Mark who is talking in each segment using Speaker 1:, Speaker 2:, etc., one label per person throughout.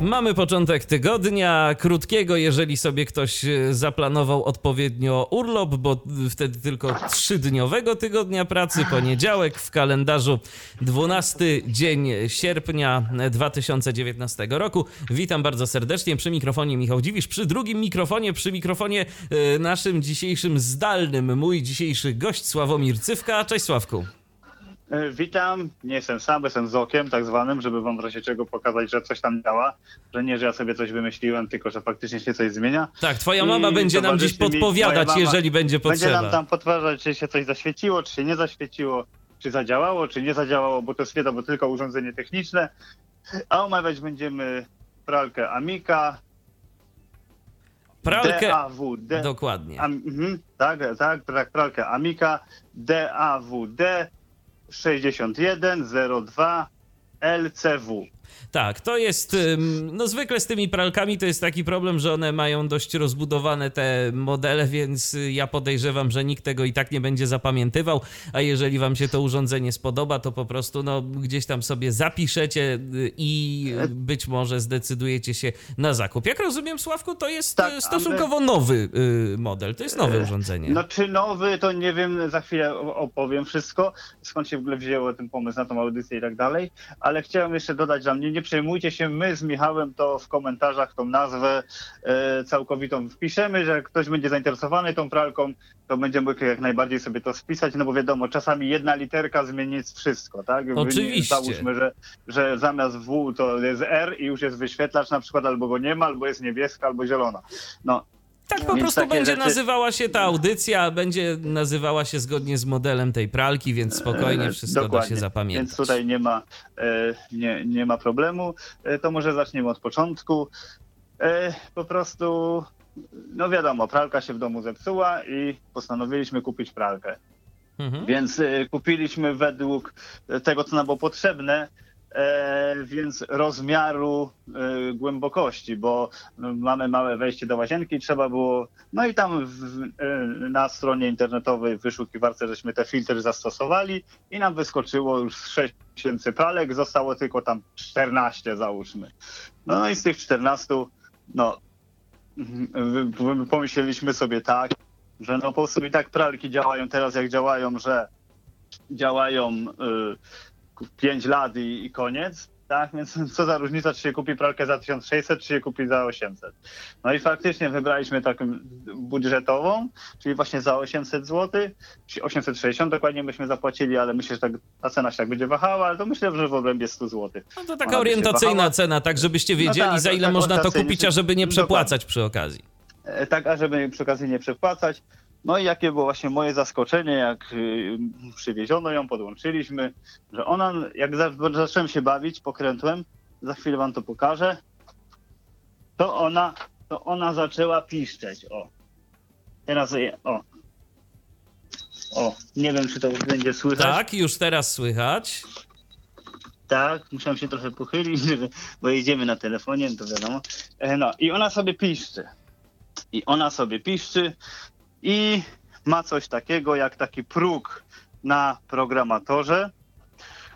Speaker 1: Mamy początek tygodnia, krótkiego, jeżeli sobie ktoś e, zaplanował odpowiednio urlop, bo wtedy tylko trzydniowego tygodnia pracy, poniedziałek w kalendarzu 12 dzień sierpnia 2019 roku. Witam bardzo serdecznie przy mikrofonie Michał Dziwisz, przy drugim mikrofonie, przy mikrofonie e, naszym dzisiejszym zdalnym, mój dzisiejszy gość Sławomir Cywka. Cześć Sławku.
Speaker 2: E, Witam, nie jestem sam, jestem z okiem tak zwanym, żeby wam w razie czego pokazać, że coś tam działa, że nie, że ja sobie coś wymyśliłem, tylko że faktycznie się coś zmienia.
Speaker 1: Tak, twoja mama
Speaker 2: I
Speaker 1: będzie nam dziś podpowiadać, jeżeli będzie
Speaker 2: Będzie
Speaker 1: potrzeba.
Speaker 2: nam tam potwierdzać, czy się coś zaświeciło, czy się nie zaświeciło, czy zadziałało, czy nie zadziałało, bo to jest wiadomo tylko urządzenie techniczne. A omawiać będziemy pralkę Amika,
Speaker 1: Pralkę.
Speaker 2: DAWD.
Speaker 1: Dokładnie.
Speaker 2: Am, mhm, tak, tak, tak, pralkę Amika DAWD 6102 LCW.
Speaker 1: Tak, to jest, no zwykle z tymi pralkami to jest taki problem, że one mają dość rozbudowane te modele, więc ja podejrzewam, że nikt tego i tak nie będzie zapamiętywał, a jeżeli wam się to urządzenie spodoba, to po prostu no gdzieś tam sobie zapiszecie y, i być może zdecydujecie się na zakup. Jak rozumiem, Sławku, to jest
Speaker 2: Tak,
Speaker 1: y, stosunkowo nowy y, model, to jest nowe urządzenie.
Speaker 2: No czy nowy, to nie wiem, za chwilę opowiem wszystko, skąd się w ogóle wzięło ten pomysł na tą audycję i tak dalej, ale chciałem jeszcze dodać, że mnie nie przejmujcie się, my z Michałem to w komentarzach tą nazwę e, całkowitą wpiszemy, że jak ktoś będzie zainteresowany tą pralką, to będzie mógł jak najbardziej sobie to spisać, no bo wiadomo, czasami jedna literka zmieni wszystko, tak?
Speaker 1: Oczywiście.
Speaker 2: Załóżmy, że, że zamiast W to jest R i już jest wyświetlacz na przykład, albo go nie ma, albo jest niebieska, albo zielona. No,
Speaker 1: Tak po
Speaker 2: Więc
Speaker 1: prostu będzie
Speaker 2: rzeczy-
Speaker 1: nazywała się ta audycja, będzie nazywała się zgodnie z modelem tej pralki, więc spokojnie
Speaker 2: E,
Speaker 1: wszystko da
Speaker 2: dokładnie.
Speaker 1: się zapamiętać.
Speaker 2: Więc tutaj nie ma, e, nie, nie ma problemu. E, To może zaczniemy od początku. Po prostu, no wiadomo, pralka się w domu zepsuła i postanowiliśmy kupić pralkę.
Speaker 1: Mhm.
Speaker 2: Więc kupiliśmy według tego, co nam było potrzebne, e, więc rozmiaru e, głębokości, bo no, mamy małe wejście do łazienki, trzeba było, no i tam w, e, na stronie internetowej w wyszukiwarce żeśmy te filtry zastosowali i nam wyskoczyło już z 6 tysięcy pralek, zostało tylko tam 14 załóżmy. No i z tych 14, no pomyśleliśmy sobie tak, że no po prostu i tak pralki działają teraz jak działają, że działają y, 5 lat i, i koniec, tak? Więc co za różnica, czy się kupi pralkę za 1600, czy się kupi za 800. No i faktycznie wybraliśmy taką budżetową, czyli właśnie za 800 zł, czy 860 dokładnie byśmy zapłacili, ale myślę, że tak, ta cena się tak będzie wahała, ale to myślę, że w obrębie 100 zł.
Speaker 1: No to taka
Speaker 2: Ona
Speaker 1: orientacyjna cena, tak żebyście wiedzieli,
Speaker 2: tak,
Speaker 1: za ile
Speaker 2: tak
Speaker 1: można to kupić, a żeby nie
Speaker 2: dokładnie.
Speaker 1: przepłacać przy okazji.
Speaker 2: E, tak, a żeby przy okazji nie przepłacać. No i jakie było właśnie moje zaskoczenie, jak y, przywieziono ją, podłączyliśmy, że ona, jak zacząłem się bawić pokrętłem, za chwilę wam to pokażę, to ona, to ona zaczęła piszczeć, o. Teraz, je- o. O, nie wiem, czy to będzie słychać.
Speaker 1: Tak, już teraz słychać.
Speaker 2: Tak, muszę się trochę pochylić, bo jedziemy na telefonie, to wiadomo. E, No i ona sobie piszczy. I ona sobie piszczy i ma coś takiego jak taki próg na programatorze,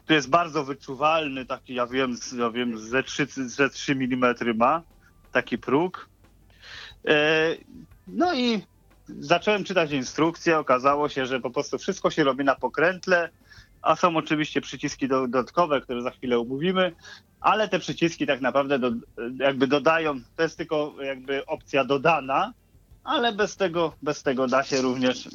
Speaker 2: który jest bardzo wyczuwalny, taki ja wiem, ja wiem ze 3, ze 3 mm ma taki próg. E, No i zacząłem czytać instrukcję, okazało się, że po prostu wszystko się robi na pokrętle, a są oczywiście przyciski do- dodatkowe, które za chwilę omówimy, ale te przyciski tak naprawdę do, jakby dodają, to jest tylko jakby opcja dodana, ale bez tego, bez tego da się również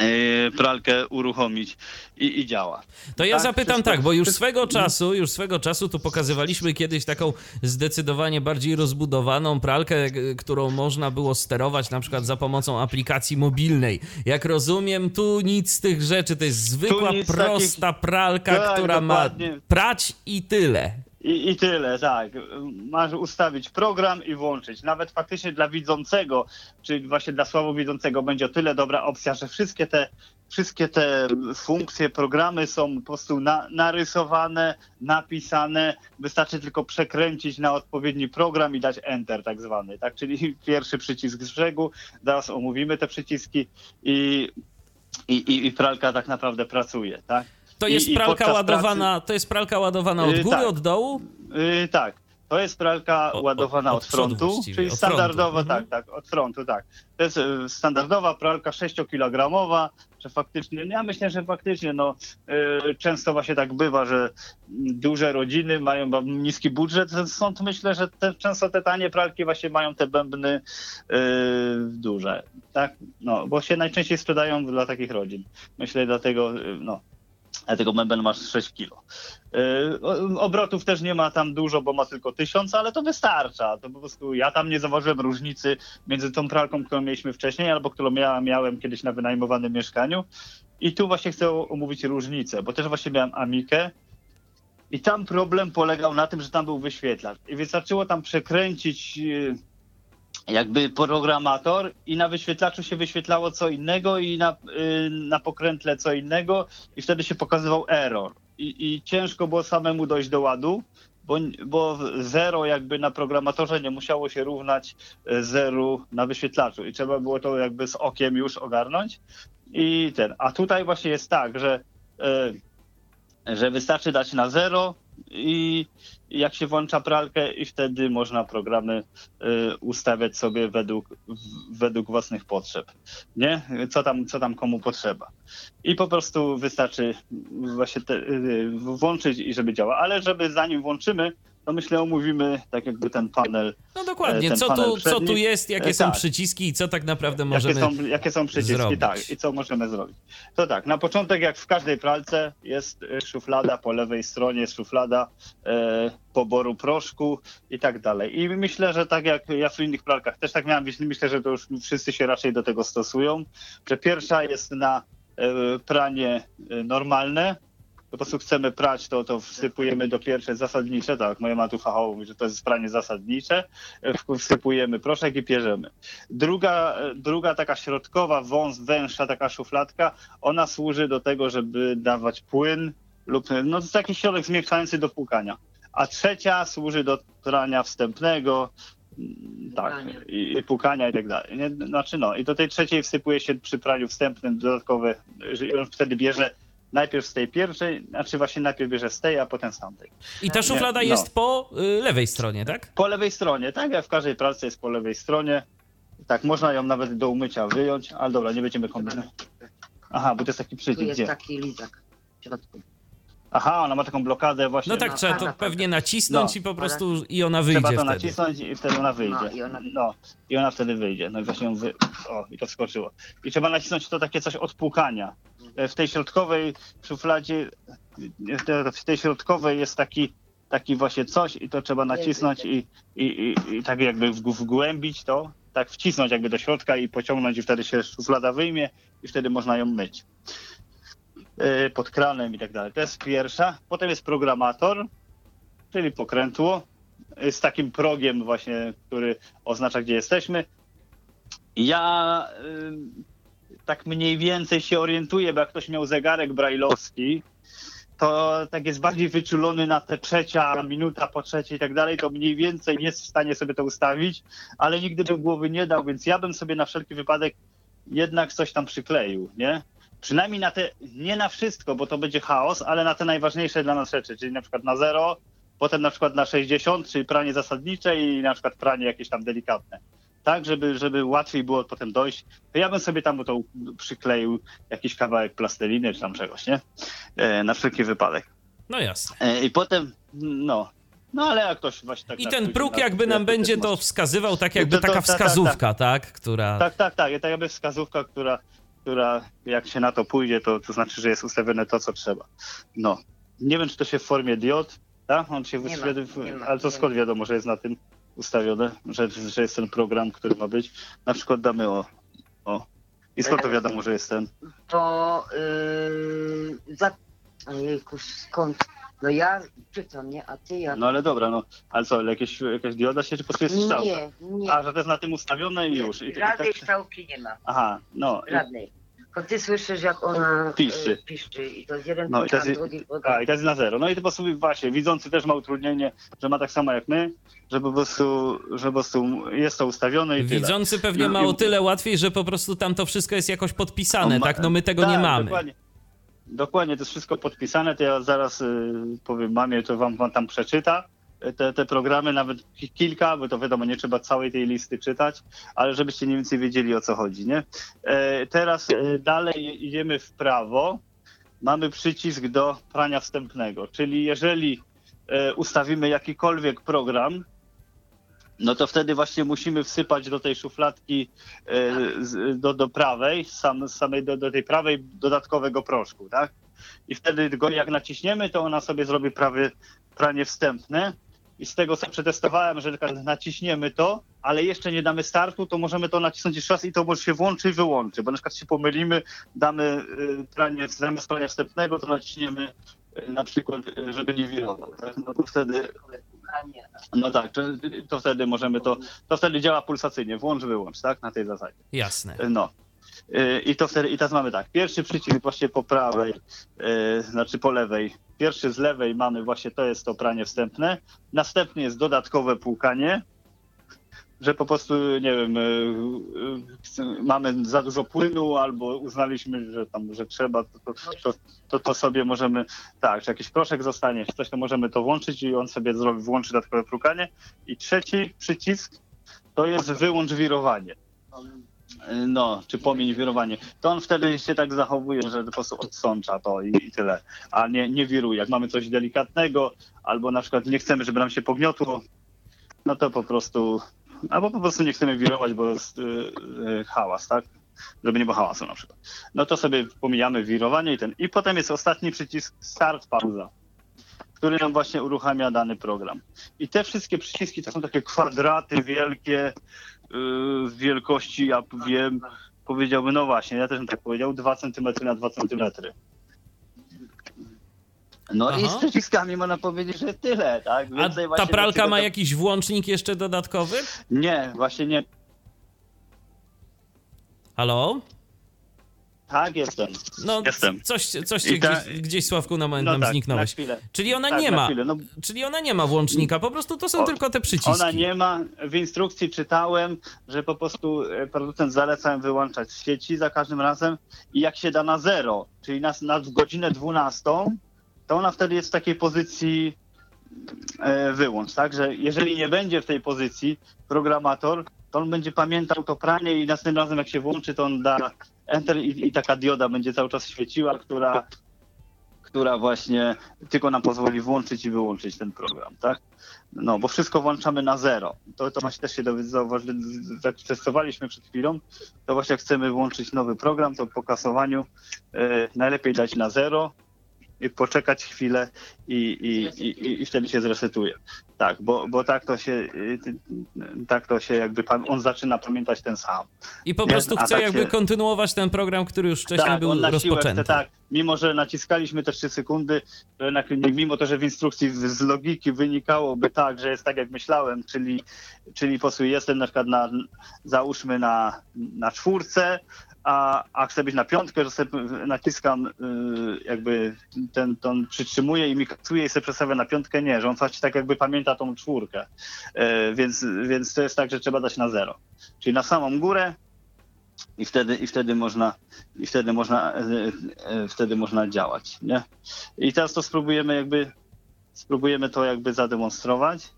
Speaker 2: yy, pralkę uruchomić i, i działa.
Speaker 1: To ja
Speaker 2: Tak,
Speaker 1: zapytam
Speaker 2: wszystko-
Speaker 1: tak, bo już swego czasu, już swego czasu tu pokazywaliśmy kiedyś taką zdecydowanie bardziej rozbudowaną pralkę, którą można było sterować na przykład za pomocą aplikacji mobilnej. Jak rozumiem, tu nic z tych rzeczy, to jest zwykła, prosta pralka,
Speaker 2: Tak,
Speaker 1: która ma
Speaker 2: dokładnie.
Speaker 1: prać i tyle.
Speaker 2: I, I tyle, tak. Masz ustawić program i włączyć. Nawet faktycznie dla widzącego, czy właśnie dla słabowidzącego będzie o tyle dobra opcja, że wszystkie te wszystkie te funkcje, programy są po prostu na, narysowane, napisane. Wystarczy tylko przekręcić na odpowiedni program i dać Enter tak zwany, tak? Czyli pierwszy przycisk z brzegu, zaraz omówimy te przyciski i, i, i pralka tak naprawdę pracuje, tak?
Speaker 1: To jest
Speaker 2: I- i
Speaker 1: pralka
Speaker 2: podczas
Speaker 1: ładowana, to jest pralka ładowana od
Speaker 2: Yy,
Speaker 1: góry,
Speaker 2: tak.
Speaker 1: od dołu?
Speaker 2: Yy, tak. To jest pralka
Speaker 1: O-
Speaker 2: ładowana
Speaker 1: od
Speaker 2: od, frontu, czyli
Speaker 1: od
Speaker 2: standardowa,
Speaker 1: frontu. Mhm.
Speaker 2: tak, tak, od frontu, tak. To jest y, standardowa pralka 6-kilogramowa, że faktycznie, ja myślę, że faktycznie, no, y, często właśnie tak bywa, że duże rodziny mają niski budżet, stąd myślę, że te, często te tanie pralki właśnie mają te bębny y, duże, tak, no, bo się najczęściej sprzedają dla takich rodzin. Myślę, dlatego, y, Dlatego bęben masz 6 kilo. O- Obrotów też nie ma tam dużo, bo ma tylko 1000, ale to wystarcza. To po prostu ja tam nie zauważyłem różnicy między tą pralką, którą mieliśmy wcześniej, albo którą ja miałem kiedyś na wynajmowanym mieszkaniu. I tu właśnie chcę omówić różnicę, bo też właśnie miałem Amikę. I tam problem polegał na tym, że tam był wyświetlacz. I wystarczyło tam przekręcić yy, jakby programator i na wyświetlaczu się wyświetlało co innego i na, yy, na pokrętle co innego i wtedy się pokazywał error. I, i ciężko było samemu dojść do ładu, bo, bo zero jakby na programatorze nie musiało się równać e, zeru na wyświetlaczu i trzeba było to jakby z okiem już ogarnąć. I ten. A tutaj właśnie jest tak, że, e, że wystarczy dać na zero i jak się włącza pralkę i wtedy można programy e, ustawiać sobie według, w- według własnych potrzeb. Nie? Co tam, co tam komu potrzeba i po prostu wystarczy właśnie te, y, włączyć i żeby działa. Ale żeby zanim włączymy, to myślę omówimy tak jakby ten panel,
Speaker 1: No dokładnie,
Speaker 2: ten
Speaker 1: co
Speaker 2: panel
Speaker 1: tu, co tu jest, jakie
Speaker 2: E,
Speaker 1: są
Speaker 2: tak.
Speaker 1: przyciski i co tak naprawdę
Speaker 2: jakie
Speaker 1: możemy...
Speaker 2: są, jakie są przyciski,
Speaker 1: zrobić.
Speaker 2: tak, i co możemy zrobić. To tak, na początek jak w każdej pralce jest y, szuflada, po lewej stronie jest szuflada e, poboru proszku i tak dalej. I myślę, że tak jak ja w innych pralkach też tak miałem, myślę- myślę, że to już wszyscy się raczej do tego stosują, że pierwsza jest na e, pranie e, normalne, po prostu chcemy prać, to, to wsypujemy do pierwszej zasadnicze, tak, moja fachowo mówi, że to jest pranie zasadnicze, e, wsypujemy proszek i pierzemy. Druga, druga taka środkowa, wąs, węższa taka szufladka, ona służy do tego, żeby dawać płyn lub no, taki środek zmiękczający do płukania. A trzecia służy do prania wstępnego, mm, tak,
Speaker 3: Pukania.
Speaker 2: i, pukania i tak dalej. Nie? Znaczy no, i do tej trzeciej wsypuje się przy praniu wstępnym dodatkowe, że on wtedy bierze najpierw z tej pierwszej, znaczy właśnie najpierw bierze z tej, a potem z tamtej.
Speaker 1: I ta szuflada
Speaker 2: no.
Speaker 1: jest po y, lewej stronie, tak?
Speaker 2: Po lewej stronie, tak jak w każdej pralce jest po lewej stronie. Tak, można ją nawet do umycia wyjąć, ale dobra, nie będziemy kombinować. Aha, bo to jest taki
Speaker 3: Tu
Speaker 2: przycisk,
Speaker 3: jest
Speaker 2: gdzie?
Speaker 3: taki lizak w środku.
Speaker 2: Aha, ona ma taką blokadę właśnie.
Speaker 1: No tak,
Speaker 3: no,
Speaker 1: trzeba to pewnie nacisnąć
Speaker 2: No,
Speaker 1: i po prostu i ona wyjdzie
Speaker 2: Trzeba to
Speaker 1: wtedy.
Speaker 2: nacisnąć i wtedy ona wyjdzie.
Speaker 3: No, i ona-
Speaker 2: No, i ona wtedy wyjdzie. No i właśnie ją wy... O, i to wskoczyło. I trzeba nacisnąć to takie coś od płukania. E, W tej środkowej szufladzie, e, w tej środkowej jest taki, taki właśnie coś i to trzeba nacisnąć i, i, i, i tak jakby wg- wgłębić to, tak wcisnąć jakby do środka i pociągnąć i wtedy się szuflada wyjmie i wtedy można ją myć. E, Pod kranem i tak dalej. To jest pierwsza. Potem jest programator, czyli pokrętło z takim progiem właśnie, który oznacza, gdzie jesteśmy. Ja tak mniej więcej się orientuję, bo jak ktoś miał zegarek brajlowski, to tak jest bardziej wyczulony na te trzecia minuta po trzeciej i tak dalej, to mniej więcej jest w stanie sobie to ustawić, ale nigdy bym głowy nie dał, więc ja bym sobie na wszelki wypadek jednak coś tam przykleił, nie? Przynajmniej na te, nie na wszystko, bo to będzie chaos, ale na te najważniejsze dla nas rzeczy, czyli na przykład na zero, potem na przykład na 60, czyli pranie zasadnicze i na przykład pranie jakieś tam delikatne. Tak, żeby, żeby łatwiej było potem dojść, to ja bym sobie tam to przykleił jakiś kawałek plasteliny czy tam czegoś, nie? E, na wszelki wypadek.
Speaker 1: No jasne.
Speaker 2: E, I potem, no, no ale jak ktoś właśnie tak...
Speaker 1: I ten próg jakby nam będzie to wskazywał, tak jakby
Speaker 2: To- to-
Speaker 1: taka
Speaker 2: tak, tak,
Speaker 1: wskazówka, tak? Która...
Speaker 2: Tak, tak, tak. Tak jakby wskazówka, która, która jak się na to pójdzie, to, to znaczy, że jest ustawione to, co trzeba. No. Nie wiem, czy to się w formie diod, tak? On się wyświetli, ale to skąd wiadomo, że jest na tym ustawione, że, że jest ten program, który ma być. Na przykład damy o, o. I skąd to wiadomo, że jest ten?
Speaker 3: To yy, za... Ojejku, skąd? No ja czytam, nie? A ty jak?
Speaker 2: No ale dobra, no. Ale co, jakieś, jakaś dioda się, czy po prostu jest strzałka?
Speaker 3: nie, nie.
Speaker 2: A, że to jest na tym ustawione i już. I, i tak,
Speaker 3: Żadnej strzałki nie ma.
Speaker 2: aha, no.
Speaker 3: Żadnej. To ty słyszysz, jak ona
Speaker 2: Piszczy.
Speaker 3: e, piszczy i to jest jeden
Speaker 2: No i to jest-
Speaker 3: drugi program.
Speaker 2: Tak, i to jest na zero. No i to po prostu właśnie, widzący też ma utrudnienie, że ma tak samo jak my, że po prostu, że po prostu jest to ustawione i tyle.
Speaker 1: Widzący pewnie
Speaker 2: No
Speaker 1: ma o tyle łatwiej, że po prostu tam to wszystko jest jakoś podpisane,
Speaker 2: ma-
Speaker 1: tak? No my tego nie
Speaker 2: tak,
Speaker 1: mamy.
Speaker 2: Dokładnie. Dokładnie, to jest wszystko podpisane, to ja zaraz y, powiem mamie, to wam, wam tam przeczyta te, te programy, nawet ki- kilka, bo to wiadomo, nie trzeba całej tej listy czytać, ale żebyście mniej więcej wiedzieli o co chodzi, nie? E, teraz e, dalej idziemy w prawo, mamy przycisk do prania wstępnego, czyli jeżeli e, ustawimy jakikolwiek program, no to wtedy właśnie musimy wsypać do tej szufladki do, do prawej, sam, samej do, do tej prawej dodatkowego proszku, tak? I wtedy go jak naciśniemy, to ona sobie zrobi prawie pranie wstępne. I z tego co przetestowałem, że naciśniemy to, ale jeszcze nie damy startu, to możemy to nacisnąć jeszcze raz i to może się włączy i wyłączy, bo na przykład się pomylimy, damy y, pranie, zamiast prania wstępnego, to naciśniemy y, na przykład, y, żeby nie wirował. Tak? No to wtedy no tak, to, to wtedy możemy to, to wtedy działa pulsacyjnie, włącz, wyłącz, tak, na tej zasadzie.
Speaker 1: Jasne.
Speaker 2: No. Y, I to wtedy, i teraz mamy tak, pierwszy przycisk właśnie po prawej, y, znaczy po lewej, pierwszy z lewej mamy właśnie, to jest to pranie wstępne, następnie jest dodatkowe płukanie, że po prostu, nie wiem, y, mamy za dużo płynu albo uznaliśmy, że tam, że trzeba, to, to, to, to, sobie możemy, tak, czy jakiś proszek zostanie, coś, to możemy to włączyć i on sobie zrobi, włączy dodatkowe płukanie. I trzeci przycisk to jest wyłącz wirowanie. No, czy pomień wirowanie. To on wtedy się tak zachowuje, że po prostu odsącza to i, i tyle, a nie, nie wiruje. Jak mamy coś delikatnego, albo na przykład nie chcemy, żeby nam się pogniotło, no to po prostu, albo po prostu nie chcemy wirować, bo jest y, y, hałas, tak? Żeby nie było hałasu na przykład. No to sobie pomijamy wirowanie i ten. I potem jest ostatni przycisk start, pauza, który nam właśnie uruchamia dany program. I te wszystkie przyciski to są takie kwadraty wielkie, yy, w wielkości, ja wiem, powiedziałbym, no właśnie, ja też bym tak powiedział, 2 cm na 2 cm. No i
Speaker 1: Aha.
Speaker 2: z przyciskami można powiedzieć, że tyle, tak?
Speaker 1: A
Speaker 2: Więcej
Speaker 1: ta
Speaker 2: właśnie
Speaker 1: pralka ma
Speaker 2: tego-
Speaker 1: jakiś włącznik jeszcze dodatkowy?
Speaker 2: Nie, właśnie nie.
Speaker 1: Halo?
Speaker 2: Tak, jestem.
Speaker 1: No,
Speaker 2: Jestem.
Speaker 1: coś, coś cię
Speaker 2: ta-
Speaker 1: gdzieś, gdzieś Sławku na moment
Speaker 2: No
Speaker 1: nam
Speaker 2: tak, na
Speaker 1: zniknąłeś.
Speaker 2: chwilę.
Speaker 1: Czyli ona
Speaker 2: Tak,
Speaker 1: nie
Speaker 2: na
Speaker 1: ma.
Speaker 2: chwilę. No,
Speaker 1: Czyli ona nie ma włącznika, po prostu to są
Speaker 2: O,
Speaker 1: tylko te przyciski.
Speaker 2: Ona nie ma. W instrukcji czytałem, że po prostu e, producent zaleca wyłączać z sieci za każdym razem i jak się da na zero, czyli na, na godzinę 12, to ona wtedy jest w takiej pozycji e, wyłącz, tak? Że jeżeli nie będzie w tej pozycji programator, to on będzie pamiętał to pranie i następnym razem jak się włączy, to on da enter i, i taka dioda będzie cały czas świeciła, która która właśnie tylko nam pozwoli włączyć i wyłączyć ten program, tak? No, bo wszystko włączamy na zero. To, to właśnie też się dowi- zauważy, jak testowaliśmy przed chwilą, to właśnie jak chcemy włączyć nowy program, to po kasowaniu e, najlepiej dać na zero i poczekać chwilę i, i, i, i wtedy się zresetuje. Tak, bo, bo tak to się y, tak to się jakby pan, on zaczyna pamiętać ten sam.
Speaker 1: I po prostu chce
Speaker 2: tak
Speaker 1: jakby
Speaker 2: się-
Speaker 1: kontynuować ten program, który już wcześniej
Speaker 2: tak,
Speaker 1: był
Speaker 2: on na
Speaker 1: rozpoczęty.
Speaker 2: tak, mimo że naciskaliśmy te 3 sekundy, mimo to, że w instrukcji z z logiki wynikałoby tak, że jest tak jak myślałem, czyli, czyli po prostu jestem na przykład na, załóżmy na, na czwórce, a, a chcę być na piątkę, że sobie naciskam y, jakby ten, ten i mi kasuje i sobie przestawia na piątkę, nie, że on właśnie tak jakby pamięta tą czwórkę, y, więc, więc to jest tak, że trzeba dać na zero, czyli na samą górę i wtedy, i wtedy można i wtedy można, e, wtedy można działać, nie? I teraz to spróbujemy jakby, spróbujemy to jakby zademonstrować.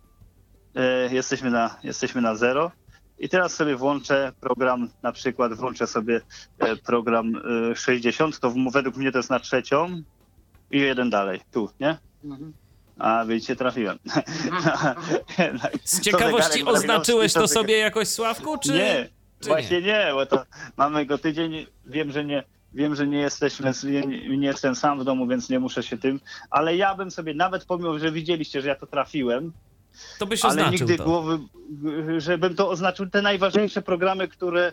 Speaker 2: Jesteśmy na, jesteśmy na zero i teraz sobie włączę program, na przykład włączę sobie e, program e, 60, to w- według mnie to jest na trzecią i jeden dalej, tu, nie?
Speaker 3: Mhm.
Speaker 2: A widzicie, trafiłem.
Speaker 1: Z ciekawości oznaczyłeś to sobie jakoś, Sławku, czy...
Speaker 2: Nie,
Speaker 1: czy
Speaker 2: właśnie nie? bo to mamy go tydzień, wiem, że nie, wiem, że nie jesteśmy, nie, nie jestem sam w domu, więc nie muszę się tym, ale ja bym sobie, nawet pomimo, że widzieliście, że ja to trafiłem,
Speaker 1: To byś
Speaker 2: ale
Speaker 1: oznaczył
Speaker 2: nigdy
Speaker 1: to.
Speaker 2: głowy, żebym to oznaczył te najważniejsze programy, które,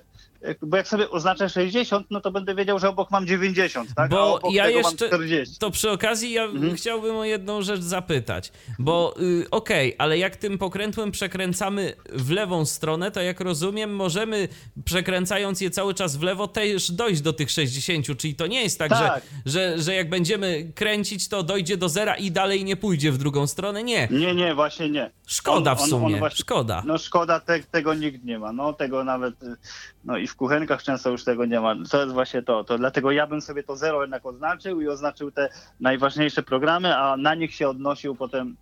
Speaker 2: bo jak sobie oznaczę 60, no to będę wiedział, że obok mam 90, tak?
Speaker 1: Bo ja jeszcze-
Speaker 2: mam 40.
Speaker 1: To przy okazji ja
Speaker 2: Mhm.
Speaker 1: chciałbym o jedną rzecz zapytać, bo y, okej, ale jak tym pokrętłem przekręcamy w lewą stronę, to jak rozumiem, możemy przekręcając je cały czas w lewo też dojść do tych 60, czyli to nie jest tak,
Speaker 2: Tak.
Speaker 1: Że, że, że jak będziemy kręcić, to dojdzie do zera i dalej nie pójdzie w drugą stronę. Nie,
Speaker 2: Nie, nie, właśnie nie.
Speaker 1: szkoda
Speaker 2: On-
Speaker 1: w
Speaker 2: on-
Speaker 1: sumie,
Speaker 2: on właśnie-
Speaker 1: szkoda.
Speaker 2: No szkoda, te, tego nikt nie ma. No tego nawet, y, no i w kuchenkach często już tego nie ma. To jest właśnie to. To dlatego ja bym sobie to zero jednak oznaczył i oznaczył te najważniejsze programy, a na nich się odnosił potem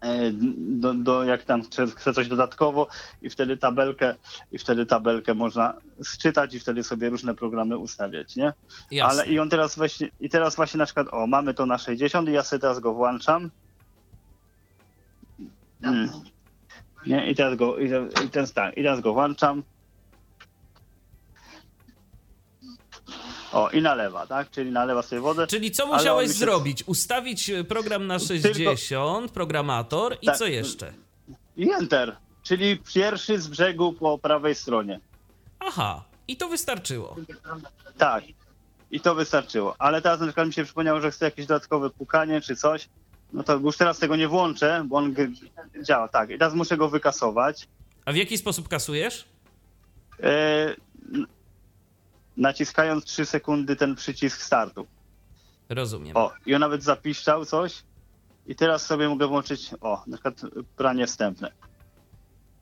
Speaker 2: e, do, do jak tam chce, coś dodatkowo i wtedy tabelkę i wtedy tabelkę można sczytać i wtedy sobie różne programy ustawiać, nie?
Speaker 1: Jasne.
Speaker 2: Ale i on teraz właśnie, i teraz właśnie na przykład, o, mamy to na 60 i ja sobie teraz go włączam. Mm. Nie, i teraz go, i, i ten stan, i teraz go włączam. O, i nalewa, tak? Czyli nalewa sobie wodę.
Speaker 1: Czyli co musiałeś
Speaker 2: się-
Speaker 1: zrobić? Ustawić e, program na
Speaker 2: Tylko-
Speaker 1: 60, programator i
Speaker 2: Tak.
Speaker 1: co jeszcze?
Speaker 2: I enter, czyli pierwszy z brzegu po prawej stronie.
Speaker 1: Aha, i to wystarczyło.
Speaker 2: Tak. I to wystarczyło. Ale teraz na przykład mi się przypomniało, że chcę jakieś dodatkowe pukanie czy coś. No to już teraz tego nie włączę, bo on działa. Tak. I teraz muszę go wykasować.
Speaker 1: A w jaki sposób kasujesz?
Speaker 2: N- naciskając 3 sekundy ten przycisk startu.
Speaker 1: Rozumiem.
Speaker 2: O, i on nawet zapiszczał coś. I teraz sobie mogę włączyć, o, na przykład pranie wstępne.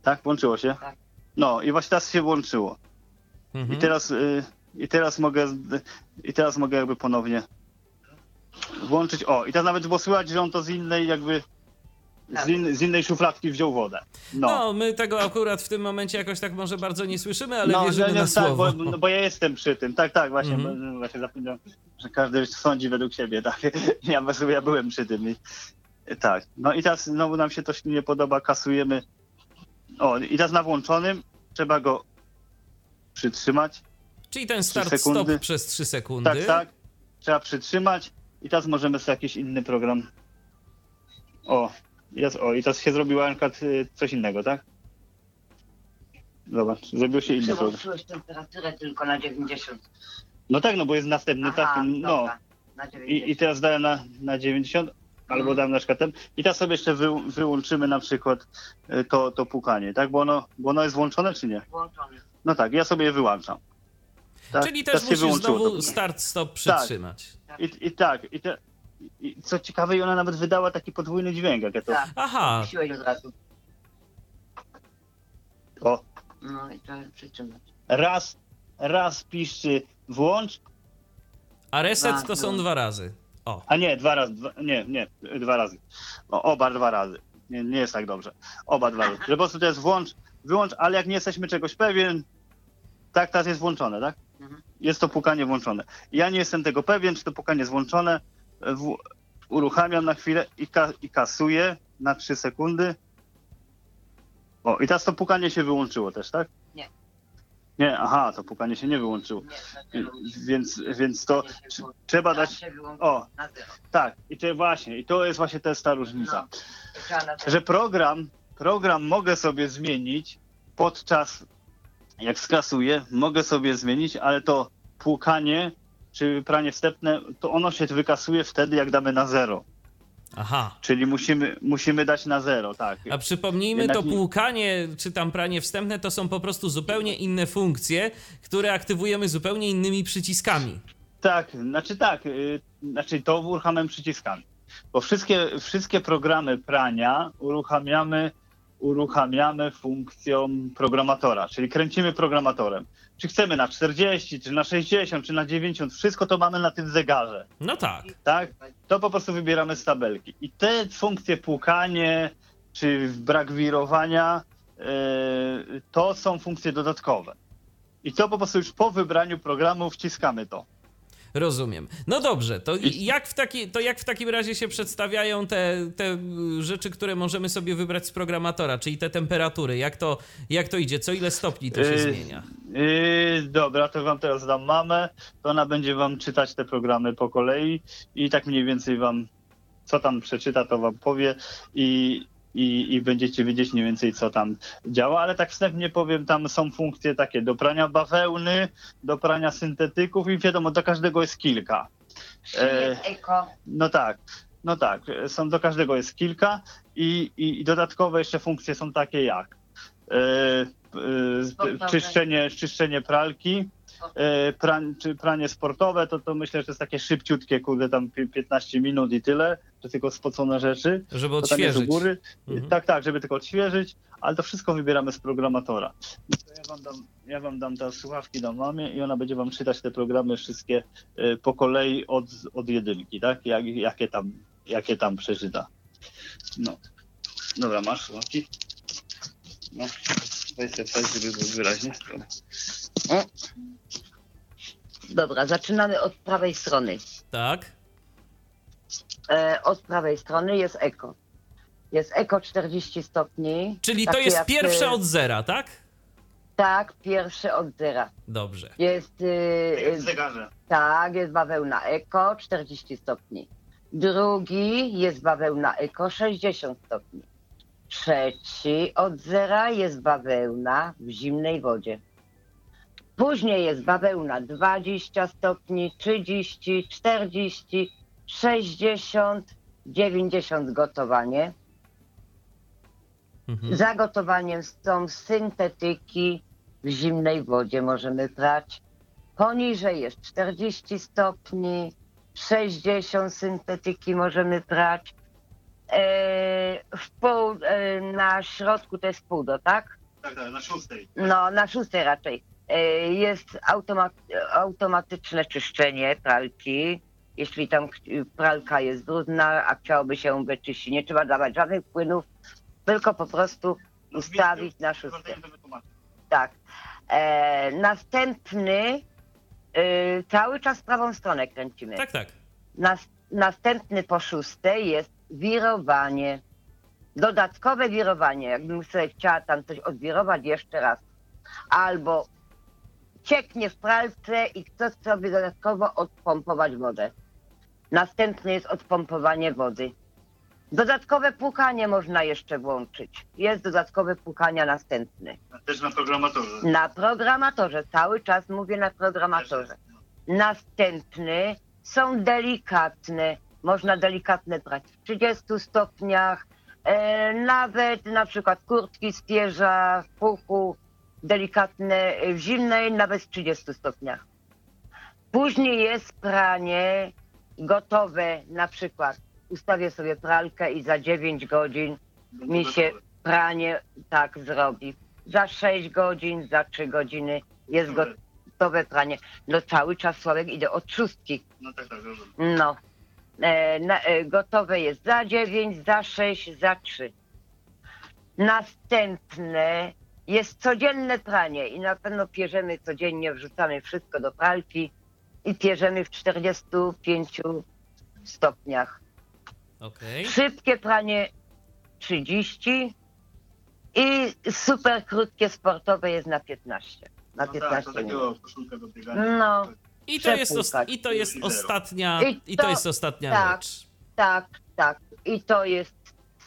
Speaker 2: Tak, włączyło się?
Speaker 3: Tak.
Speaker 2: No i właśnie teraz się włączyło.
Speaker 1: Mhm.
Speaker 2: I teraz, y, i teraz mogę, i teraz mogę jakby ponownie włączyć, o, i teraz nawet było słychać, że on to z innej jakby, z, in, z innej szufladki wziął wodę. No.
Speaker 1: No, my tego akurat w tym momencie jakoś tak może bardzo nie słyszymy, ale
Speaker 2: no,
Speaker 1: wierzymy
Speaker 2: nie,
Speaker 1: na
Speaker 2: nie, tak,
Speaker 1: słowo.
Speaker 2: bo, no, bo ja jestem przy tym, tak, tak, właśnie,
Speaker 1: Mhm.
Speaker 2: bo- właśnie zapomniałem, że każdy sądzi według siebie, tak, ja, ja byłem przy tym i tak, no i teraz znowu nam się to nie podoba, kasujemy, o, i teraz na włączonym trzeba go przytrzymać,
Speaker 1: Czyli ten
Speaker 2: Trzy
Speaker 1: start
Speaker 2: sekundy.
Speaker 1: stop przez 3 sekundy.
Speaker 2: tak, tak, trzeba przytrzymać i teraz możemy sobie jakiś inny program, o, teraz, o, i teraz się zrobiła na przykład y, coś innego, tak? Zobacz, zrobił się inny program.
Speaker 3: Temperaturę tylko na 90.
Speaker 2: No tak, no bo jest następny, tak,
Speaker 3: Aha,
Speaker 2: no.
Speaker 3: na 90.
Speaker 2: I, I teraz dałem na, na 90, albo
Speaker 3: Mhm.
Speaker 2: dałem na przykład ten. I teraz sobie jeszcze wy, wyłączymy na przykład y, to, to pukanie, tak? Bo ono, bo ono jest włączone, czy nie?
Speaker 3: Włączony.
Speaker 2: No tak, ja sobie je wyłączam. Tak?
Speaker 1: Czyli
Speaker 2: Teraz
Speaker 1: też
Speaker 2: się
Speaker 1: musisz znowu
Speaker 2: to.
Speaker 1: start stop przytrzymać.
Speaker 2: I, I tak, i, te, i co ciekawe, i ona nawet wydała taki podwójny dźwięk, jak ja to...
Speaker 3: Tak,
Speaker 1: Aha,
Speaker 3: siłeś od razu.
Speaker 2: O,
Speaker 3: No i to przytrzymać.
Speaker 2: raz, raz piszczy włącz,
Speaker 1: a reset
Speaker 3: Tak,
Speaker 1: to są
Speaker 3: no.
Speaker 1: dwa razy. O,
Speaker 2: a nie, dwa razy, dwa, nie, nie, dwa razy. O, oba dwa razy. Nie, nie jest tak dobrze. Oba dwa razy. Że po prostu to jest włącz, wyłącz, ale jak nie jesteśmy czegoś pewien, tak, teraz jest włączone, tak?
Speaker 3: Mhm.
Speaker 2: Jest to pukanie włączone. Ja nie jestem tego pewien, czy to pukanie jest włączone. W, uruchamiam na chwilę i, ka, i kasuję na 3 sekundy. O, i teraz to pukanie się wyłączyło też, tak?
Speaker 3: Nie.
Speaker 2: Nie, aha, to pukanie się nie wyłączyło.
Speaker 3: Nie, zero.
Speaker 2: Więc, więc to
Speaker 3: Nie
Speaker 2: trzeba dać. O, tak, i to właśnie, i to jest właśnie też ta różnica.
Speaker 3: No.
Speaker 2: Że program, program mogę sobie zmienić podczas, jak skasuję, mogę sobie zmienić, ale to płukanie czy pranie wstępne, to ono się wykasuje wtedy, jak damy na zero.
Speaker 1: aha.
Speaker 2: Czyli musimy, musimy dać na zero, tak.
Speaker 1: A przypomnijmy,
Speaker 2: Jednak
Speaker 1: to
Speaker 2: nie-
Speaker 1: płukanie czy tam pranie wstępne to są po prostu zupełnie inne funkcje, które aktywujemy zupełnie innymi przyciskami.
Speaker 2: Tak, znaczy tak, y, znaczy to uruchamiam przyciskami. Bo wszystkie, wszystkie programy prania uruchamiamy, uruchamiamy funkcją programatora, czyli kręcimy programatorem. Czy chcemy na 40, czy na 60, czy na 90, wszystko to mamy na tym zegarze,
Speaker 1: No tak.
Speaker 2: tak? To po prostu wybieramy z tabelki. I te funkcje płukanie, czy brak wirowania, y, to są funkcje dodatkowe. I to po prostu już po wybraniu programu wciskamy to.
Speaker 1: Rozumiem. No dobrze, to jak w, taki, to jak w takim razie się przedstawiają te, te y, rzeczy, które możemy sobie wybrać z programatora, czyli te temperatury? Jak to, jak to idzie? Co ile stopni to się
Speaker 2: Yy,
Speaker 1: zmienia?
Speaker 2: Yy, dobra, to wam teraz dam mamę, to ona będzie wam czytać te programy po kolei i tak mniej więcej wam, co tam przeczyta, to wam powie i, i, i będziecie wiedzieć mniej więcej, co tam działa, ale tak wstępnie powiem, tam są funkcje takie do prania bawełny, do prania syntetyków i wiadomo, do każdego jest kilka. E, no tak, no tak, są do każdego jest kilka i, i, i dodatkowe jeszcze funkcje są takie jak e, e, czyszczenie, czyszczenie pralki, e, prań, czy pranie sportowe, to, to myślę, że to jest takie szybciutkie, kurde, tam pi- 15 minut i tyle, to tylko spocone rzeczy.
Speaker 1: Żeby odświeżyć.
Speaker 2: góry.
Speaker 1: Mhm.
Speaker 2: Tak, tak, żeby tylko odświeżyć, ale to wszystko wybieramy z programatora. No ja, wam dam, ja wam dam te słuchawki do mamie i ona będzie wam czytać te programy wszystkie e, po kolei od, od jedynki, tak? Jak, jakie, tam, jakie tam przeczyta. No. Dobra, masz słuchawki? No. Weź sobie coś, żeby było wyraźnie. O,
Speaker 3: Dobra, zaczynamy od prawej strony.
Speaker 1: Tak.
Speaker 3: E, od prawej strony jest eko. Jest eko 40 stopni.
Speaker 1: Czyli to jest
Speaker 3: jak,
Speaker 1: pierwsze
Speaker 3: e,
Speaker 1: od zera, tak?
Speaker 3: Tak, pierwszy od zera.
Speaker 1: Dobrze.
Speaker 3: Jest,
Speaker 2: jak w
Speaker 3: y,
Speaker 2: zegarze.
Speaker 3: tak, jest bawełna eko 40 stopni. Drugi jest bawełna eko 60 stopni. Trzeci od zera jest bawełna w zimnej wodzie. Później jest bawełna 20 stopni, 30, 40, 60, 90 gotowanie.
Speaker 1: Mhm.
Speaker 3: Za gotowaniem są syntetyki w zimnej wodzie możemy prać. Poniżej jest 40 stopni, 60 syntetyki możemy prać. E, w pół, e, na środku to jest pół do, tak?
Speaker 2: Tak, tak, na szóstej.
Speaker 3: No, na szóstej raczej. E, Jest automat, automatyczne czyszczenie pralki. Jeśli tam pralka jest brudna, a chciałoby się ją wyczyścić, nie trzeba dawać żadnych płynów, tylko po prostu ustawić na szóstkę. Tak. E, następny, e, cały czas w prawą stronę kręcimy.
Speaker 1: Tak, tak.
Speaker 3: Nas, następny po szóstej jest wirowanie. Dodatkowe wirowanie, jakbym sobie chciała tam coś odwirować jeszcze raz. Albo cieknie w pralce i chcę sobie dodatkowo odpompować wodę. Następny jest odpompowanie wody. Dodatkowe płukanie można jeszcze włączyć. Jest dodatkowe płukania następny.
Speaker 2: Też na programatorze.
Speaker 3: Na programatorze, cały czas mówię na programatorze. Następny są delikatne. Można delikatne prać w 30 stopniach, e, nawet na przykład kurtki z pierza, w puchu, delikatne w zimnej, nawet w 30 stopniach. Później jest pranie gotowe, na przykład ustawię sobie pralkę i za 9 godzin mi się pranie tak zrobi. Za 6 godzin, za 3 godziny jest gotowe pranie. No cały czas Sławek idę od szóstki.
Speaker 2: No tak, tak.
Speaker 3: No. E, na, e, gotowe jest za 9, za 6, za 3. Następne jest codzienne pranie i na pewno pierzemy codziennie, wrzucamy wszystko do pralki i pierzemy w 45 stopniach.
Speaker 1: Okej.
Speaker 3: Szybkie pranie 30 i super krótkie sportowe jest na 15. Na
Speaker 2: No
Speaker 3: 15
Speaker 2: tak, takiego koszulka do biegania.
Speaker 3: No,
Speaker 1: I to jest, os-
Speaker 3: Przepłukać.
Speaker 1: i to jest ostatnia,
Speaker 3: I
Speaker 1: i to
Speaker 3: to-
Speaker 1: jest ostatnia
Speaker 3: tak.
Speaker 1: rzecz.
Speaker 3: tak, tak. I to jest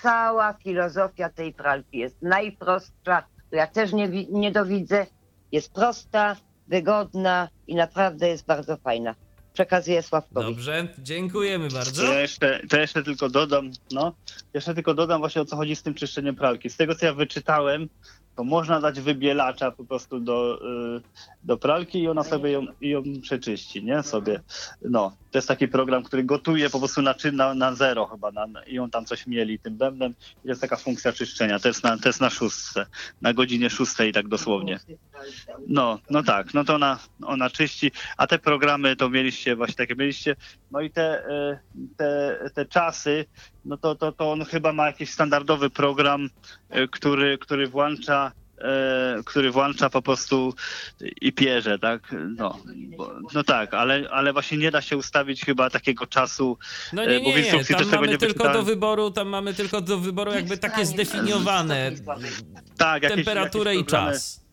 Speaker 3: cała filozofia tej pralki. Jest najprostsza, ja też nie, nie dowidzę. Jest prosta, wygodna i naprawdę jest bardzo fajna. Przekazuję Sławkowi.
Speaker 1: Dobrze, dziękujemy bardzo.
Speaker 2: To ja jeszcze, to jeszcze tylko dodam, no, jeszcze tylko dodam właśnie o co chodzi z tym czyszczeniem pralki. Z tego co ja wyczytałem, to można dać wybielacza po prostu do, y, do pralki i ona sobie ją, ją przeczyści, nie? Sobie. No, to jest taki program, który gotuje po prostu na, czyn- na, zero chyba na, i on tam coś mieli tym bębnem. Jest taka funkcja czyszczenia. To jest na, to jest na szóstce, na godzinie szóstej tak dosłownie. No, no tak, no to ona, ona czyści, a te programy to mieliście właśnie takie mieliście, no i te, e, te, te czasy, no to, to, to on chyba ma jakiś standardowy program, e, który, który włącza e, który włącza po prostu i pierze, tak? No, bo, no tak, ale, ale właśnie nie da się ustawić chyba takiego czasu.
Speaker 1: No
Speaker 2: E,
Speaker 1: nie,
Speaker 2: bo
Speaker 1: nie, nie, tam mamy
Speaker 2: nie
Speaker 1: tylko do wyboru, tam mamy tylko do wyboru jakby takie zdefiniowane
Speaker 2: Tak, jakieś,
Speaker 1: temperaturę
Speaker 2: jakieś
Speaker 1: i czas.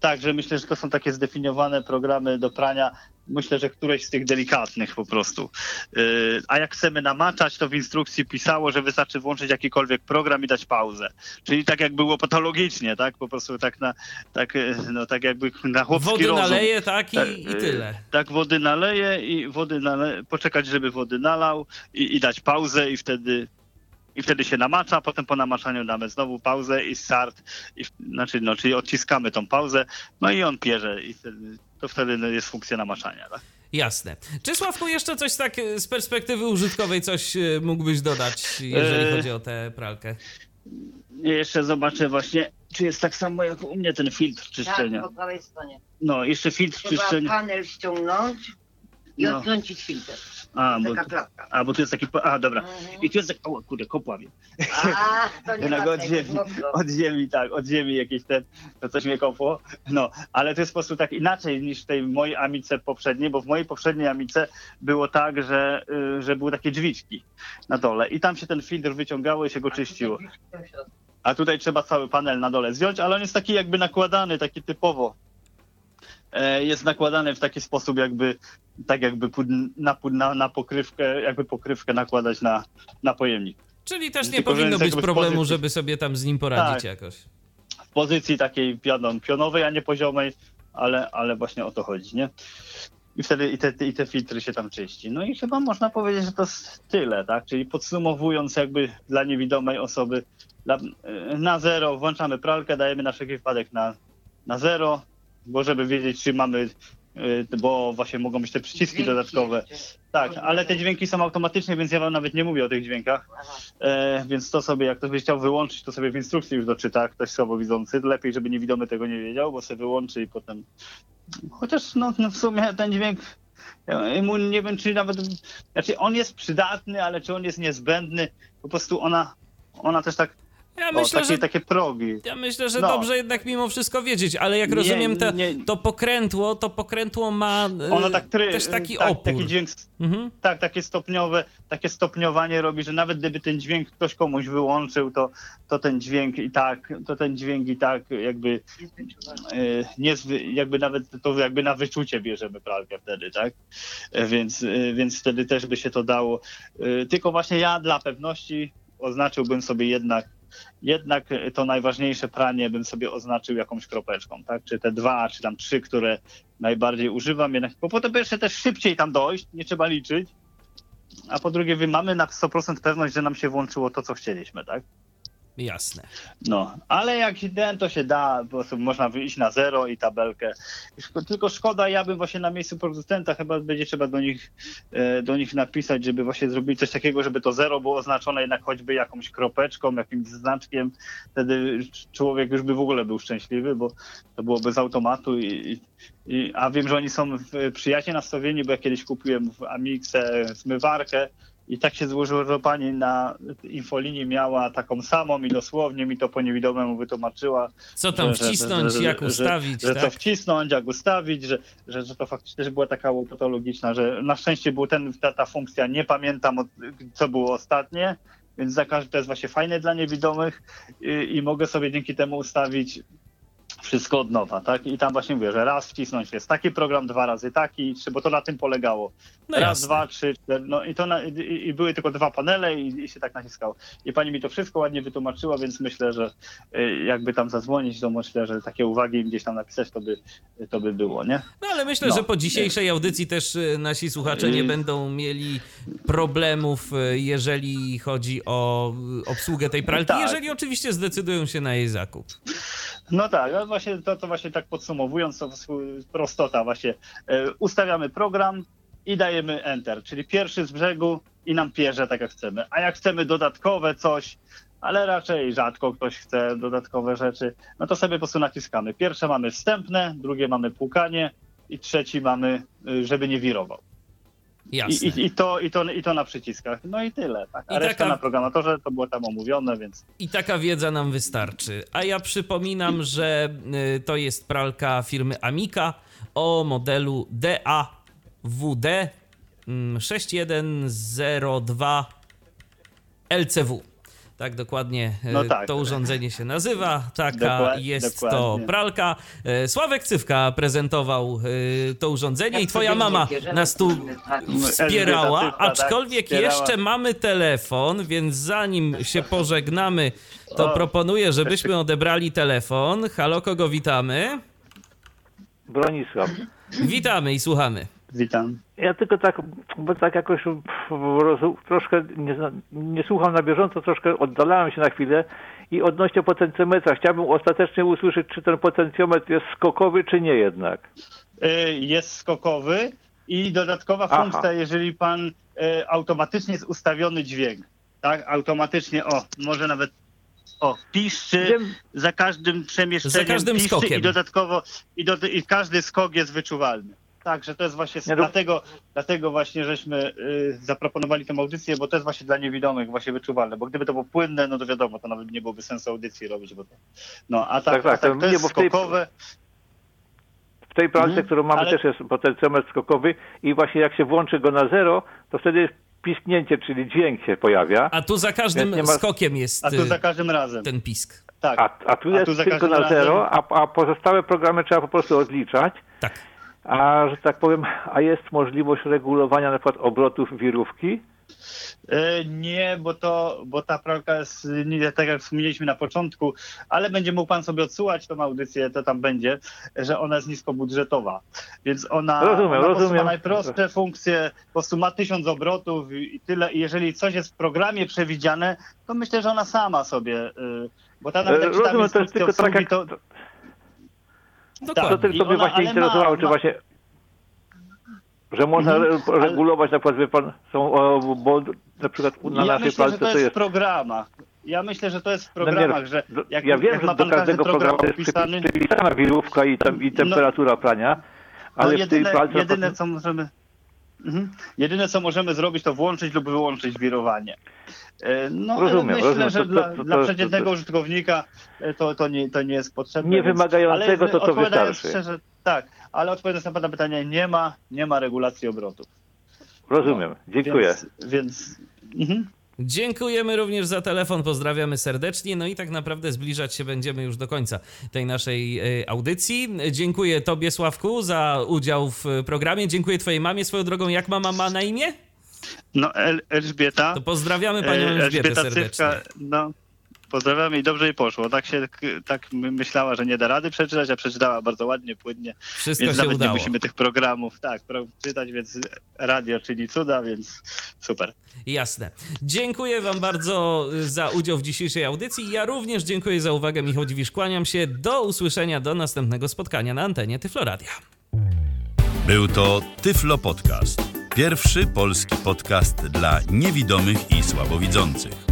Speaker 2: Tak, że myślę, że to są takie zdefiniowane programy do prania. Myślę, że któreś z tych delikatnych po prostu. Yy, a jak chcemy namaczać, to w instrukcji pisało, że wystarczy włączyć jakikolwiek program i dać pauzę. Czyli tak jak było patologicznie, tak? Po prostu tak na, tak, yy, no tak jakby na chłopski
Speaker 1: Wody
Speaker 2: rozum.
Speaker 1: naleje, tak, i,
Speaker 2: Tak,
Speaker 1: i
Speaker 2: yy,
Speaker 1: tyle.
Speaker 2: Tak, wody naleje i wody nale... poczekać, żeby wody nalał i, i dać pauzę i wtedy i wtedy się namacza, potem po namaczaniu damy znowu pauzę i start, i, znaczy, no, czyli odciskamy tą pauzę, no i on pierze i wtedy, to wtedy no, jest funkcja namaczania. Tak?
Speaker 1: Jasne. Czy Sławku jeszcze coś tak e, z perspektywy użytkowej coś e, mógłbyś dodać, jeżeli
Speaker 2: Eee.
Speaker 1: chodzi o tę pralkę?
Speaker 2: Ja jeszcze zobaczę właśnie, czy jest tak samo jak u mnie ten filtr
Speaker 3: Tak,
Speaker 2: czyszczenia.
Speaker 3: po prawej stronie.
Speaker 2: No, jeszcze filtr
Speaker 3: Trzeba
Speaker 2: czyszczenia.
Speaker 3: panel ściągnąć i
Speaker 2: No.
Speaker 3: odkręcić filtr.
Speaker 2: A, bo, a, bo tu jest taki, a dobra.
Speaker 3: Mhm.
Speaker 2: I tu jest tak, o kurde, kopławie.
Speaker 3: A, to nie
Speaker 2: od ziemi, od ziemi, tak, od ziemi jakieś ten, to coś mnie kopło. No, ale to jest po prostu tak inaczej niż w tej mojej Amice poprzedniej, bo w mojej poprzedniej Amice było tak, że, y, że były takie drzwiczki na dole i tam się ten filtr wyciągało i się go czyściło. A tutaj trzeba cały panel na dole zdjąć, ale on jest taki jakby nakładany, taki typowo. E, Jest nakładany w taki sposób jakby, tak jakby na, na, na pokrywkę, jakby pokrywkę nakładać na, na pojemnik.
Speaker 1: Czyli też nie
Speaker 2: Tylko,
Speaker 1: powinno być problemu,
Speaker 2: pozycji-
Speaker 1: żeby sobie tam z nim poradzić
Speaker 2: Tak.
Speaker 1: jakoś.
Speaker 2: w pozycji takiej pionon, pionowej, a nie poziomej, ale, ale właśnie o to chodzi, nie? I wtedy i te, i te filtry się tam czyści. No i chyba można powiedzieć, że to tyle, tak? Czyli podsumowując jakby dla niewidomej osoby dla, na zero włączamy pralkę, dajemy na wszelki wypadek na, na zero, bo żeby wiedzieć, czy mamy, y, bo właśnie mogą być te przyciski
Speaker 3: Dźwięki
Speaker 2: dodatkowe. Tak, ale te dźwięki są automatyczne, więc ja wam nawet nie mówię o tych dźwiękach. E, więc to sobie, jak ktoś by chciał wyłączyć, to sobie w instrukcji już doczyta, ktoś słabowidzący. Lepiej, żeby niewidomy tego nie wiedział, bo sobie wyłączy i potem... Chociaż no, no w sumie ten dźwięk, mu nie wiem, czy nawet... Znaczy on jest przydatny, ale czy on jest niezbędny? Po prostu ona, ona też tak...
Speaker 1: Ja
Speaker 2: o,
Speaker 1: myślę,
Speaker 2: takie,
Speaker 1: że
Speaker 2: takie progi.
Speaker 1: Ja myślę, że
Speaker 2: No.
Speaker 1: dobrze jednak mimo wszystko wiedzieć, ale jak
Speaker 2: Nie,
Speaker 1: rozumiem, to,
Speaker 2: nie.
Speaker 1: to pokrętło, to pokrętło ma e,
Speaker 2: Ona tak try,
Speaker 1: też taki
Speaker 2: tak,
Speaker 1: opór.
Speaker 2: taki dźwięk
Speaker 1: Mhm.
Speaker 2: tak, takie stopniowe, takie stopniowanie robi, że nawet gdyby ten dźwięk ktoś komuś wyłączył, to, to ten dźwięk i tak, to ten dźwięk i tak jakby e, nie, jakby nawet to jakby na wyczucie bierzemy pralkę wtedy, tak? E, Więc, e, więc wtedy też by się to dało. E, Tylko właśnie ja dla pewności oznaczyłbym sobie jednak jednak to najważniejsze pranie bym sobie oznaczył jakąś kropeczką, tak? Czy te dwa, czy tam trzy, które najbardziej używam, jednak, bo po to pierwsze też szybciej tam dojść, nie trzeba liczyć, a po drugie, my mamy na 100% pewność, że nam się włączyło to, co chcieliśmy, tak?
Speaker 1: Jasne.
Speaker 2: No, ale jak ten, to się da, po prostu można wyjść na zero i tabelkę. Tylko szkoda, ja bym właśnie na miejscu producenta chyba będzie trzeba do nich, e, do nich napisać, żeby właśnie zrobili coś takiego, żeby to zero było oznaczone jednak choćby jakąś kropeczką, jakimś znaczkiem. Wtedy człowiek już by w ogóle był szczęśliwy, bo to byłoby z automatu i, i, a wiem, że oni są przyjaźnie nastawieni, bo ja kiedyś kupiłem w Amixę zmywarkę i tak się złożyło, że pani na infolinii miała taką samą i dosłownie mi to po niewidomemu wytłumaczyła.
Speaker 1: Co tam
Speaker 2: że-
Speaker 1: wcisnąć,
Speaker 2: że- że-
Speaker 1: jak ustawić,
Speaker 2: Że, to
Speaker 1: tak?
Speaker 2: wcisnąć, jak ustawić, że, że, że to faktycznie też była taka patologiczna, że na szczęście był ten, ta, ta funkcja, nie pamiętam od, co było ostatnie, więc za każdym to jest właśnie fajne dla niewidomych i, i mogę sobie dzięki temu ustawić wszystko od nowa, tak? I tam właśnie mówię, że raz wcisnąć jest taki program, dwa razy taki, trzy, bo to na tym polegało.
Speaker 1: No
Speaker 2: raz,
Speaker 1: jasne.
Speaker 2: dwa, trzy, cztery, no i to na, i, i były tylko dwa panele i, i się tak naciskało. I pani mi to wszystko ładnie wytłumaczyła, więc myślę, że y, jakby tam zadzwonić, to myślę, że takie uwagi im gdzieś tam napisać, to by, to by było, nie?
Speaker 1: No ale myślę,
Speaker 2: No.
Speaker 1: że po dzisiejszej audycji też y, nasi słuchacze nie
Speaker 2: Y.
Speaker 1: będą mieli problemów, jeżeli chodzi o obsługę tej pralki,
Speaker 2: Tak.
Speaker 1: jeżeli oczywiście zdecydują się na jej zakup.
Speaker 2: No tak, no właśnie to, to właśnie tak podsumowując, to prostota właśnie. E, ustawiamy program i dajemy Enter, czyli pierwszy z brzegu i nam pierze tak jak chcemy. A jak chcemy dodatkowe coś, ale raczej rzadko ktoś chce dodatkowe rzeczy, no to sobie po prostu naciskamy. Pierwsze mamy wstępne, drugie mamy płukanie i trzeci mamy, y, żeby nie wirował. I,
Speaker 1: Jasne.
Speaker 2: i, i, to, i, to, I to na przyciskach. No i tyle. Tak. A
Speaker 1: I
Speaker 2: reszta
Speaker 1: taka-
Speaker 2: na programatorze to było tam omówione, więc
Speaker 1: I taka wiedza nam wystarczy. A ja przypominam, że y, to jest pralka firmy Amica o modelu DAWD mm, 6102 LCW. Tak dokładnie e,
Speaker 2: No tak.
Speaker 1: to urządzenie się nazywa. Taka
Speaker 2: Dokład-
Speaker 1: jest to
Speaker 2: dokładnie.
Speaker 1: pralka. E, Sławek Cywka prezentował e, to urządzenie i twoja mama nas tu wspierała,
Speaker 2: Elżbieta Cywka, tak,
Speaker 1: aczkolwiek
Speaker 2: wspierała.
Speaker 1: jeszcze mamy telefon, więc zanim się pożegnamy, to
Speaker 2: O.
Speaker 1: proponuję, żebyśmy odebrali telefon. Halo, kogo witamy?
Speaker 4: Bronisław.
Speaker 1: Witamy i słuchamy.
Speaker 2: Witam.
Speaker 4: Ja tylko tak, bo tak jakoś troszkę nie, nie słucham na bieżąco, troszkę oddalałem się na chwilę i odnośnie potencjometra chciałbym ostatecznie usłyszeć, czy ten potencjometr jest skokowy, czy nie jednak.
Speaker 2: Y, Jest skokowy i dodatkowa
Speaker 4: Aha.
Speaker 2: funkcja, jeżeli pan y, automatycznie jest ustawiony dźwięk. Tak, automatycznie, o, może nawet o, piszczy za każdym przemieszczeniem
Speaker 1: Za każdym skokiem.
Speaker 2: i dodatkowo i, do, i każdy skok jest wyczuwalny. Także to jest właśnie
Speaker 4: Nie,
Speaker 2: dlatego, dlatego właśnie żeśmy y, zaproponowali tę audycję, bo to jest właśnie dla niewidomych właśnie wyczuwalne, bo gdyby to było płynne, no to wiadomo, to nawet nie byłoby sensu audycji robić, bo to, no a tak,
Speaker 4: Tak, tak,
Speaker 2: a tak
Speaker 4: to
Speaker 2: to
Speaker 4: nie,
Speaker 2: jest
Speaker 4: tej-
Speaker 2: skokowe,
Speaker 4: W tej pralce,
Speaker 2: Mhm,
Speaker 4: którą mamy,
Speaker 2: ale-
Speaker 4: też jest potencjometr skokowy i właśnie jak się włączy go na zero, to wtedy pisknięcie, czyli dźwięk się pojawia.
Speaker 1: A tu za każdym
Speaker 4: nie ma-
Speaker 1: skokiem jest
Speaker 2: a tu
Speaker 1: y,
Speaker 2: za każdym razem.
Speaker 1: ten pisk.
Speaker 2: Tak.
Speaker 4: A, a tu jest
Speaker 2: za
Speaker 4: tylko na
Speaker 2: razem-
Speaker 4: zero, a, a pozostałe programy trzeba po prostu odliczać.
Speaker 1: Tak.
Speaker 4: A że tak powiem, a jest możliwość regulowania na przykład obrotów wirówki?
Speaker 2: E, Nie, bo to, bo ta pralka jest, nie, tak jak wspomnieliśmy na początku, ale będzie mógł pan sobie odsyłać tą audycję, to tam będzie, że ona jest niskobudżetowa. Więc ona,
Speaker 4: Rozumiem,
Speaker 2: ona prostu ma
Speaker 4: rozumiem.
Speaker 2: najprostsze funkcje, po prostu ma tysiąc obrotów i tyle. I jeżeli coś jest w programie przewidziane, to myślę, że ona sama sobie, y, bo ta nawet jak
Speaker 4: Rozumiem, to jest tylko tak jak...
Speaker 2: to,
Speaker 4: To
Speaker 1: Dokładnie.
Speaker 4: tylko
Speaker 2: I
Speaker 4: mnie właśnie interesowało, czy
Speaker 2: ma-
Speaker 4: właśnie... Że można
Speaker 2: Mhm,
Speaker 4: re- regulować, na przykład, wie pan, są, bo na przykład na
Speaker 2: ja
Speaker 4: naszej
Speaker 2: myślę, to
Speaker 4: to
Speaker 2: jest w programach. Ja myślę, że to jest w
Speaker 4: No nie,
Speaker 2: programach, że jak,
Speaker 4: ja wiem,
Speaker 2: jak
Speaker 4: że do każdego
Speaker 2: program
Speaker 4: programu jest
Speaker 2: opisany,
Speaker 4: przypisana wirówka i, tam, i temperatura prania, ale
Speaker 2: no
Speaker 4: w tej
Speaker 2: jedyne,
Speaker 4: pralce...
Speaker 2: jedyne co możemy. Mhm. Jedyne co możemy zrobić, to włączyć lub wyłączyć wirowanie. E, No,
Speaker 4: Rozumiem,
Speaker 2: myślę,
Speaker 4: rozumiem.
Speaker 2: że
Speaker 4: To-
Speaker 2: dla,
Speaker 4: to-
Speaker 2: dla
Speaker 4: to-
Speaker 2: przeciętnego
Speaker 4: to- to-
Speaker 2: użytkownika e, to, to, nie, to nie jest potrzebne.
Speaker 4: Nie wymagającego, to to wystarczy.
Speaker 2: Szczerze, tak, ale odpowiadając na pana pytanie, nie ma, nie ma regulacji obrotów.
Speaker 4: Rozumiem, dziękuję.
Speaker 2: Więc, więc mhm.
Speaker 1: Dziękujemy również za telefon, pozdrawiamy serdecznie. No i tak naprawdę zbliżać się będziemy już do końca tej naszej e, audycji. Dziękuję Tobie, Sławku, za udział w e, programie. Dziękuję Twojej mamie swoją drogą. Jak mama ma na imię?
Speaker 2: No, El, Elżbieta.
Speaker 1: To pozdrawiamy Panią
Speaker 2: E,
Speaker 1: Elżbietę serdecznie.
Speaker 2: Cywka, no, pozdrawiam i dobrze jej poszło. Tak się tak my- myślała, że nie da rady przeczytać, a przeczytała bardzo ładnie, płynnie.
Speaker 1: Wszystko
Speaker 2: więc
Speaker 1: się
Speaker 2: nawet
Speaker 1: udało.
Speaker 2: nie musimy tych programów tak czytać, więc radio czyli cuda, więc super.
Speaker 1: Jasne. Dziękuję Wam bardzo y, za udział w dzisiejszej audycji. Ja również dziękuję za uwagę. Michał Dziwisz, kłaniam się. Do usłyszenia, do następnego spotkania na antenie Tyfloradia.
Speaker 5: Był to Tyflo Podcast. Pierwszy polski podcast dla niewidomych i słabowidzących.